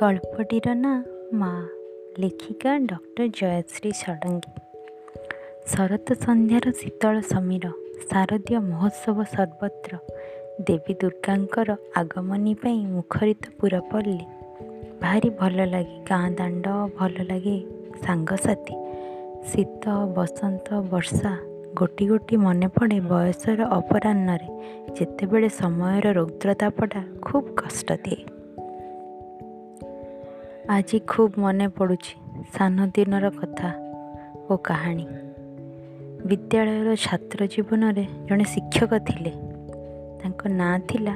ଗଳ୍ପଟିର ନାଁ ମା' ଲେଖିକା ଡକ୍ଟର ଜୟଶ୍ରୀ ଷଡ଼ଙ୍ଗୀ। ଶରତ ସନ୍ଧ୍ୟାର ଶୀତଳ ସମୀର ଶାରଦୀୟ ମହୋତ୍ସବ ସର୍ବତ୍ର ଦେବୀ ଦୁର୍ଗାଙ୍କର ଆଗମନୀ ପାଇଁ ମୁଖରିତ ପୁରପଲ୍ଲୀ। ଭାରି ଭଲ ଲାଗେ ଗାଁ ଦାଣ୍ଡ ଭଲ ଲାଗେ ସାଙ୍ଗସାଥି। ଶୀତ ବସନ୍ତ ବର୍ଷା ଗୋଟି ଗୋଟି ମନେ ପଡ଼େ ବୟସର ଅପରାହ୍ନରେ। ଯେତେବେଳେ ସମୟର ରୌଦ୍ରତାପଟା ଖୁବ୍ କଷ୍ଟ ଦିଏ। ଆଜି ଖୁବ୍ ମନେ ପଡ଼ୁଛି ସାନ ଦିନର କଥା ଓ କାହାଣୀ। ବିଦ୍ୟାଳୟର ଛାତ୍ର ଜୀବନରେ ଜଣେ ଶିକ୍ଷକ ଥିଲେ। ତାଙ୍କ ନାଁ ଥିଲା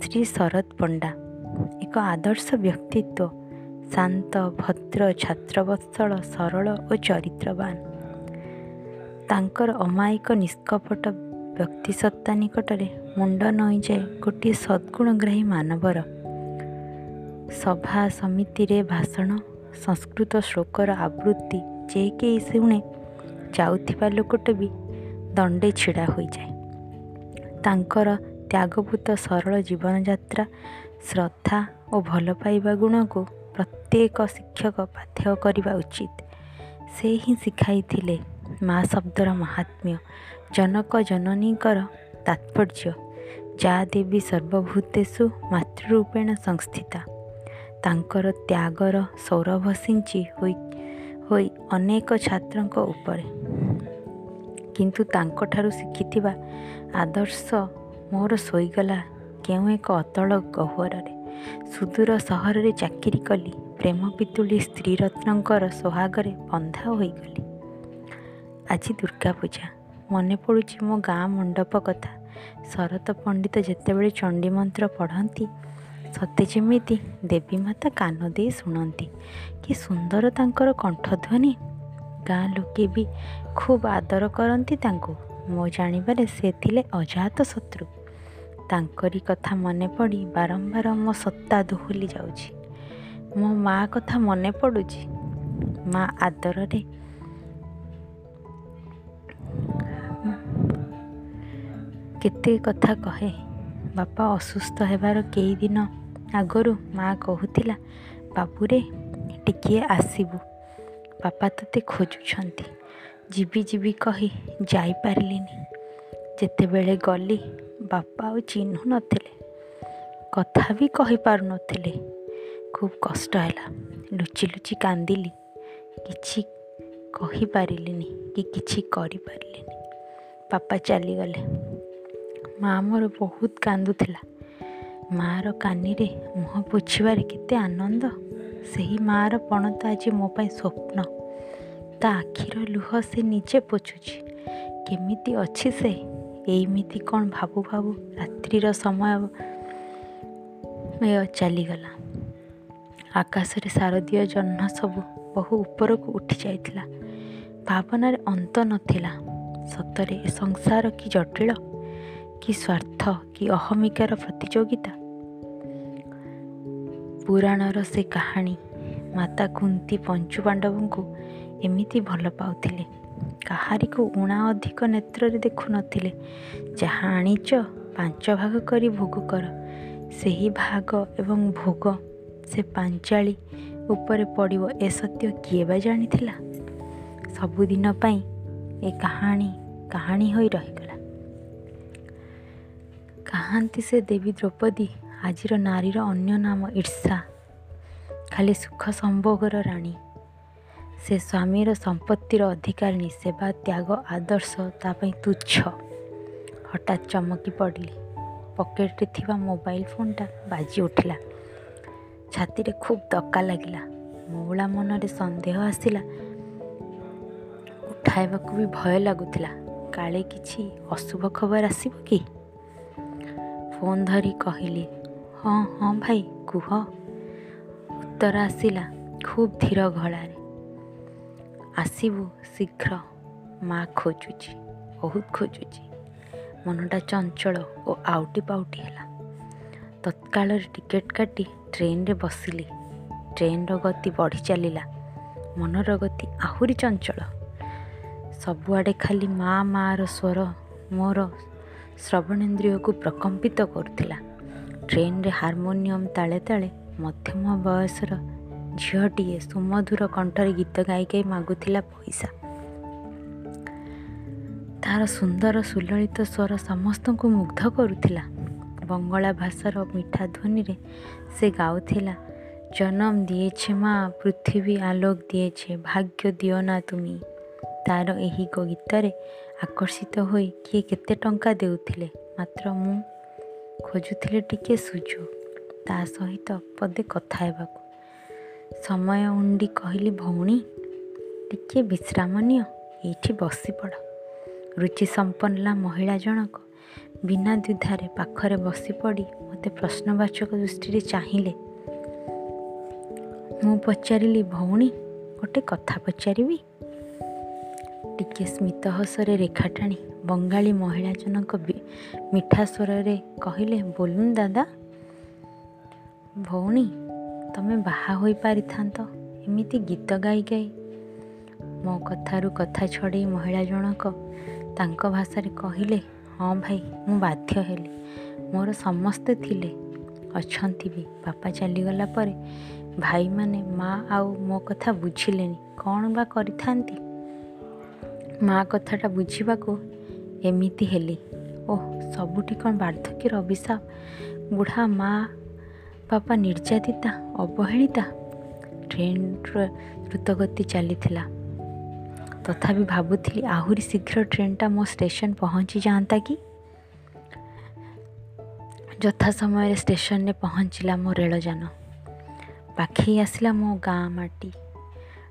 ଶ୍ରୀ ଶରତ ପଣ୍ଡା। ଏକ ଆଦର୍ଶ ବ୍ୟକ୍ତିତ୍ୱ ଶାନ୍ତ ଭଦ୍ର ଛାତ୍ରବତ୍ସଳ ସରଳ ଓ ଚରିତ୍ରବାନ। ତାଙ୍କର ଅମାୟିକ ନିଷ୍କପଟ ବ୍ୟକ୍ତିସତ୍ତା ନିକଟରେ ମୁଣ୍ଡ ନଇଁଯାଏ ଗୋଟିଏ ସଦ୍ଗୁଣଗ୍ରାହୀ ମାନବର ସଭା ସମିତିରେ ଭାଷଣ ସଂସ୍କୃତ ଶ୍ଳୋକର ଆବୃତ୍ତି ଯେ କେହି ଶୁଣେ ଯାଉଥିବା ଲୋକଟେ ବି ଦଣ୍ଡେ ଛିଡ଼ା ହୋଇଯାଏ। ତାଙ୍କର ତ୍ୟାଗଭୂତ ସରଳ ଜୀବନଯାତ୍ରା ଶ୍ରଦ୍ଧା ଓ ଭଲ ପାଇବା ଗୁଣକୁ ପ୍ରତ୍ୟେକ ଶିକ୍ଷକ ପାଥେୟ କରିବା ଉଚିତ। ସେ ହିଁ ଶିଖାଇଥିଲେ ମା ଶବ୍ଦର ମାହାତ୍ମ୍ୟ ଜନକ ଜନନୀଙ୍କର ତାତ୍ପର୍ଯ୍ୟ ଯା ଦେବୀ ସର୍ବଭୂତେଷୁ ମାତୃରୂପେଣ ସଂସ୍ଥିତା। ତାଙ୍କର ତ୍ୟାଗର ସୌରଭ ସିଞ୍ଚି ହୋଇ ହୋଇ ଅନେକ ଛାତ୍ରଙ୍କ ଉପରେ। କିନ୍ତୁ ତାଙ୍କଠାରୁ ଶିଖିଥିବା ଆଦର୍ଶ ମୋର ଶୋଇଗଲା କେଉଁ ଏକ ଅତଳ ଗହ୍ୱରରେ। ସୁଦୂର ସହରରେ ଚାକିରି କଲି ପ୍ରେମ ପିତୁଳି ସ୍ତ୍ରୀରତ୍ନଙ୍କର ସୋହାଗରେ ବନ୍ଧା ହୋଇଗଲି। ଆଜି ଦୁର୍ଗା ପୂଜା। ମନେ ପଡ଼ୁଛି ମୋ ଗାଁ ମଣ୍ଡପ କଥା। ଶରତ ପଣ୍ଡିତ ଯେତେବେଳେ ଚଣ୍ଡୀ ମନ୍ତ୍ର ପଢ଼ନ୍ତି ସତେ ଯେମିତି ଦେବୀ ମାତା କାନ ଦେଇ ଶୁଣନ୍ତି। କି ସୁନ୍ଦର ତାଙ୍କର କଣ୍ଠଧ୍ୱନି। ଗାଁ ଲୋକେ ବି ଖୁବ୍ ଆଦର କରନ୍ତି ତାଙ୍କୁ। ମୋ ଜାଣିବାରେ ସେ ଥିଲେ ଅଜାତ ଶତ୍ରୁ। ତାଙ୍କରି କଥା ମନେ ପଡ଼ି ବାରମ୍ବାର ମୋ ସତ୍ତା ଦୋହଲି ଯାଉଛି। ମୋ ମା କଥା ମନେ ପଡ଼ୁଛି। ମା ଆଦରରେ କେତେ କଥା କହେ। ବାପା ଅସୁସ୍ଥ ହେବାର କେଇଦିନ ଆଗରୁ ମା କହୁଥିଲା ବାବୁରେ ଟିକିଏ ଆସିବୁ। ବାପା ତୋତେ ଖୋଜୁଛନ୍ତି। ଯିବି ଯିବି କହି ଯାଇପାରିଲିନି। ଯେତେବେଳେ ଗଲି ବାପା ଆଉ ଚିହ୍ନୁ ନଥିଲେ। କଥା ବି କହିପାରୁନଥିଲେ ଖୁବ୍ କଷ୍ଟ ହେଲା। ଲୁଚି ଲୁଚି କାନ୍ଦିଲି। କିଛି କହିପାରିଲିନି କି କିଛି କରିପାରିଲିନି। ବାପା ଚାଲିଗଲେ। ମା ମୋର ବହୁତ କାନ୍ଦୁଥିଲା। ମାଆର କାନିରେ ମୁହଁ ପୋଛିବାରେ କେତେ ଆନନ୍ଦ। ସେହି ମାଆର ପଣତ ଆଜି ମୋ ପାଇଁ ସ୍ୱପ୍ନ। ତା ଆଖିର ଲୁହ ସେ ନିଜେ ପୋଛୁଛି। କେମିତି ଅଛି ସେ? ଏଇମିତି କ'ଣ ଭାବୁ ଭାବୁ ରାତ୍ରିର ସମୟ ଚାଲିଗଲା। ଆକାଶରେ ଶାରଦୀୟ ଜହ୍ନ ସବୁ ବହୁ ଉପରକୁ ଉଠି ଯାଇଥିଲା। ଭାବନାରେ ଅନ୍ତ ନଥିଲା। ସତରେ ଏ ସଂସାର କି ଜଟିଳ କି ସ୍ୱାର୍ଥ କି ଅହମିକାର ପ୍ରତିଯୋଗିତା ପୁରାଣର ସେ କାହାଣୀ। ମାତା କୁନ୍ତି ପଞ୍ଚୁ ପାଣ୍ଡବଙ୍କୁ ଏମିତି ଭଲ ପାଉଥିଲେ। କାହାରିକୁ ଉଣା ଅଧିକ ନେତ୍ରରେ ଦେଖୁନଥିଲେ ଯାହା ଆଣିଛ ପାଞ୍ଚ ଭାଗ କରି ଭୋଗ କର। ସେହି ଭାଗ ଏବଂ ଭୋଗ ସେ ପାଞ୍ଚାଳି ଉପରେ ପଡ଼ିବ ଏ ସତ୍ୟ କିଏ ବା ଜାଣିଥିଲା? ସବୁଦିନ ପାଇଁ ଏ କାହାଣୀ କାହାଣୀ ହୋଇ ରହିଗଲା। କାହାନ୍ତି ସେ ଦେବୀ ଦ୍ରୌପଦୀ ଆଜିର ନାରୀର ଅନ୍ୟ ନାମ ଈର୍ଷା। ଖାଲି ସୁଖ ସମ୍ଭୋଗର ରାଣୀ। ସେ ସ୍ୱାମୀର ସମ୍ପତ୍ତିର ଅଧିକାରିଣୀ ସେବା ତ୍ୟାଗ ଆଦର୍ଶ ତା ପାଇଁ ତୁଚ୍ଛ। ହଠାତ୍ ଚମକି ପଡ଼ିଲି। ପକେଟରେ ଥିବା ମୋବାଇଲ ଫୋନ୍ଟା ବାଜି ଉଠିଲା। ଛାତିରେ ଖୁବ୍ ଦକା ଲାଗିଲା। ମଉଳା ମନରେ ସନ୍ଦେହ ଆସିଲା। ଉଠାଇବାକୁ ବି ଭୟ ଲାଗୁଥିଲା। କାଳେ କିଛି ଅଶୁଭ ଖବର ଆସିବ କି? ଫୋନ୍ ଧରି କହିଲି ହଁ ହଁ ଭାଇ କୁହ। ଉତ୍ତର ଆସିଲା ଖୁବ୍ ଧୀର ଗଳାରେ। ଆସିବୁ ଶୀଘ୍ର ମା ଖୋଜୁଛି ବହୁତ ଖୋଜୁଛି। ମନଟା ଚଞ୍ଚଳ ଓ ଆଉଟି ପାଉଟି ହେଲା। ତତ୍କାଳରେ ଟିକେଟ୍ କାଟି ଟ୍ରେନରେ ବସିଲି। ଟ୍ରେନର ଗତି ବଢ଼ି ଚାଲିଲା। ମନର ଗତି ଆହୁରି ଚଞ୍ଚଳ। ସବୁଆଡ଼େ ଖାଲି ମା ମାଆର ସ୍ୱର ମୋର ଶ୍ରବଣେନ୍ଦ୍ରିୟକୁ ପ୍ରକମ୍ପିତ କରୁଥିଲା। ଟ୍ରେନରେ ହାରମୋନିୟମ ତାଳେ ତାଳେ ମଧ୍ୟମ ବୟସର ଝିଅଟିଏ ସୁମଧୁର କଣ୍ଠରେ ଗୀତ ଗାଇ ଗାଇ ମାଗୁଥିଲା ପଇସା। ତାର ସୁନ୍ଦର ସୁଲଳିତ ସ୍ୱର ସମସ୍ତଙ୍କୁ ମୁଗ୍ଧ କରୁଥିଲା। ବଙ୍ଗଳା ଭାଷାର ମିଠା ଧ୍ୱନିରେ ସେ ଗାଉଥିଲା ଜନମ ଦିଏଛେ ମା ପୃଥିବୀ ଆଲୋକ ଦିଏଛେ ଭାଗ୍ୟ ଦିଅ ନା ତୁମି ତାର ଏହି ଗୀତରେ ଆକର୍ଷିତ ହୋଇ କିଏ କେତେ ଟଙ୍କା ଦେଉଥିଲେ ମାତ୍ର ମୁଁ ଖୋଜୁଥିଲି ଟିକେ ସୁଯୋଗ ତା ସହିତ ପଦେ କଥା ହେବାକୁ। ସମୟ ଉଣ୍ଡି କହିଲି ଭଉଣୀ ଟିକେ ବିଶ୍ରାମ ନିଅ ଏଇଠି ବସିପଡ଼। ରୁଚି ସମ୍ପନ୍ନା ମହିଳା ଜଣକ ବିନା ଦ୍ୱିଧାରେ ପାଖରେ ବସିପଡ଼ି ମୋତେ ପ୍ରଶ୍ନବାଚକ ଦୃଷ୍ଟିରେ ଚାହିଁଲେ। ମୁଁ ପଚାରିଲି ଭଉଣୀ ଗୋଟେ କଥା ପଚାରିବି? ଟିକେ ସ୍ମିତ ହସରେ ରେଖା ଟାଣି ବଙ୍ଗାଳୀ ମହିଳା ଜଣକ ମିଠା ସ୍ୱରରେ କହିଲେ ବୋଲୁନ୍ ଦାଦା ଭଉଣୀ ତମେ ବାହା ହୋଇପାରିଥାନ୍ତ ଏମିତି ଗୀତ ଗାଇ ଗାଇ। ମୋ କଥାରୁ କଥା ଛଡ଼େଇ ମହିଳା ଜଣକ ତାଙ୍କ ଭାଷାରେ କହିଲେ ହଁ ଭାଇ ମୁଁ ବାଧ୍ୟ ହେଲି। ମୋର ସମସ୍ତେ ଥିଲେ ଅଛନ୍ତି ବି। ବାପା ଚାଲିଗଲା ପରେ ଭାଇମାନେ ମା ଆଉ ମୋ କଥା ବୁଝିଲେନି। କ'ଣ ବା କରିଥାନ୍ତି? ମା କଥାଟା ବୁଝିବାକୁ ଏମିତି ହେଲି। ଓଃ ସବୁଠି କ'ଣ ବାର୍ଦ୍ଧକ୍ୟର ଅଭିଶାପ? ବୁଢ଼ା ମା ବାପା ନିର୍ଯାତିତା ଅବହେଳିତା? ଟ୍ରେନ୍ର ଦ୍ରୁତଗତି ଚାଲିଥିଲା। ତଥାପି ଭାବୁଥିଲି ଆହୁରି ଶୀଘ୍ର ଟ୍ରେନ୍ଟା ମୋ ଷ୍ଟେସନ୍ ପହଞ୍ଚି ଯାଆନ୍ତା କି? ଯଥା ସମୟରେ ଷ୍ଟେସନରେ ପହଞ୍ଚିଲା ମୋ ରେଳଯାନ। ପାଖେଇ ଆସିଲା ମୋ ଗାଁ ମାଟି।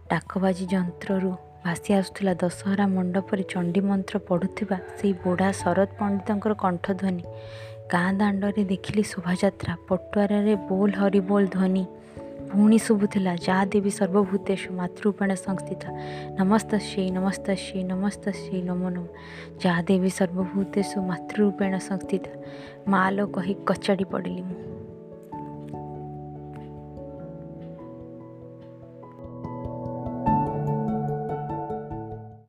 ଡାକବାଜି ଯନ୍ତ୍ରରୁ ଭାସି ଆସୁଥିଲା ଦଶହରା ମଣ୍ଡପରେ ଚଣ୍ଡୀ ମନ୍ତ୍ର ପଢ଼ୁଥିବା ସେଇ ବୁଢ଼ା ଶରଦ ପଣ୍ଡିତଙ୍କର କଣ୍ଠଧ୍ୱନି। ଗାଁ ଦାଣ୍ଡରେ ଦେଖିଲି ଶୋଭାଯାତ୍ରା ପଟୁଆରରେ ବୋଲ ହରି ବୋଲ ଧ୍ୱନି। ପୁଣି ଶୁଭୁଥିଲା ଯାହା ଦେବୀ ସର୍ବଭୂତେଷୁ ମାତୃରୂପେଣ ସଂସ୍ଥିତା। ନମସ୍ତସ୍ୟೈ ନମସ୍ତସ୍ୟೈ ନମସ୍ତସ୍ୟೈ ନମୋ ନମ। ଯାହା ଦେବୀ ସର୍ବଭୂତେଷୁ ମାତୃରୂପେଣ ସଂସ୍ଥିତା। ମା ଲୋ କହି କଚାଡ଼ି ପଡ଼ିଲି ମୁଁ।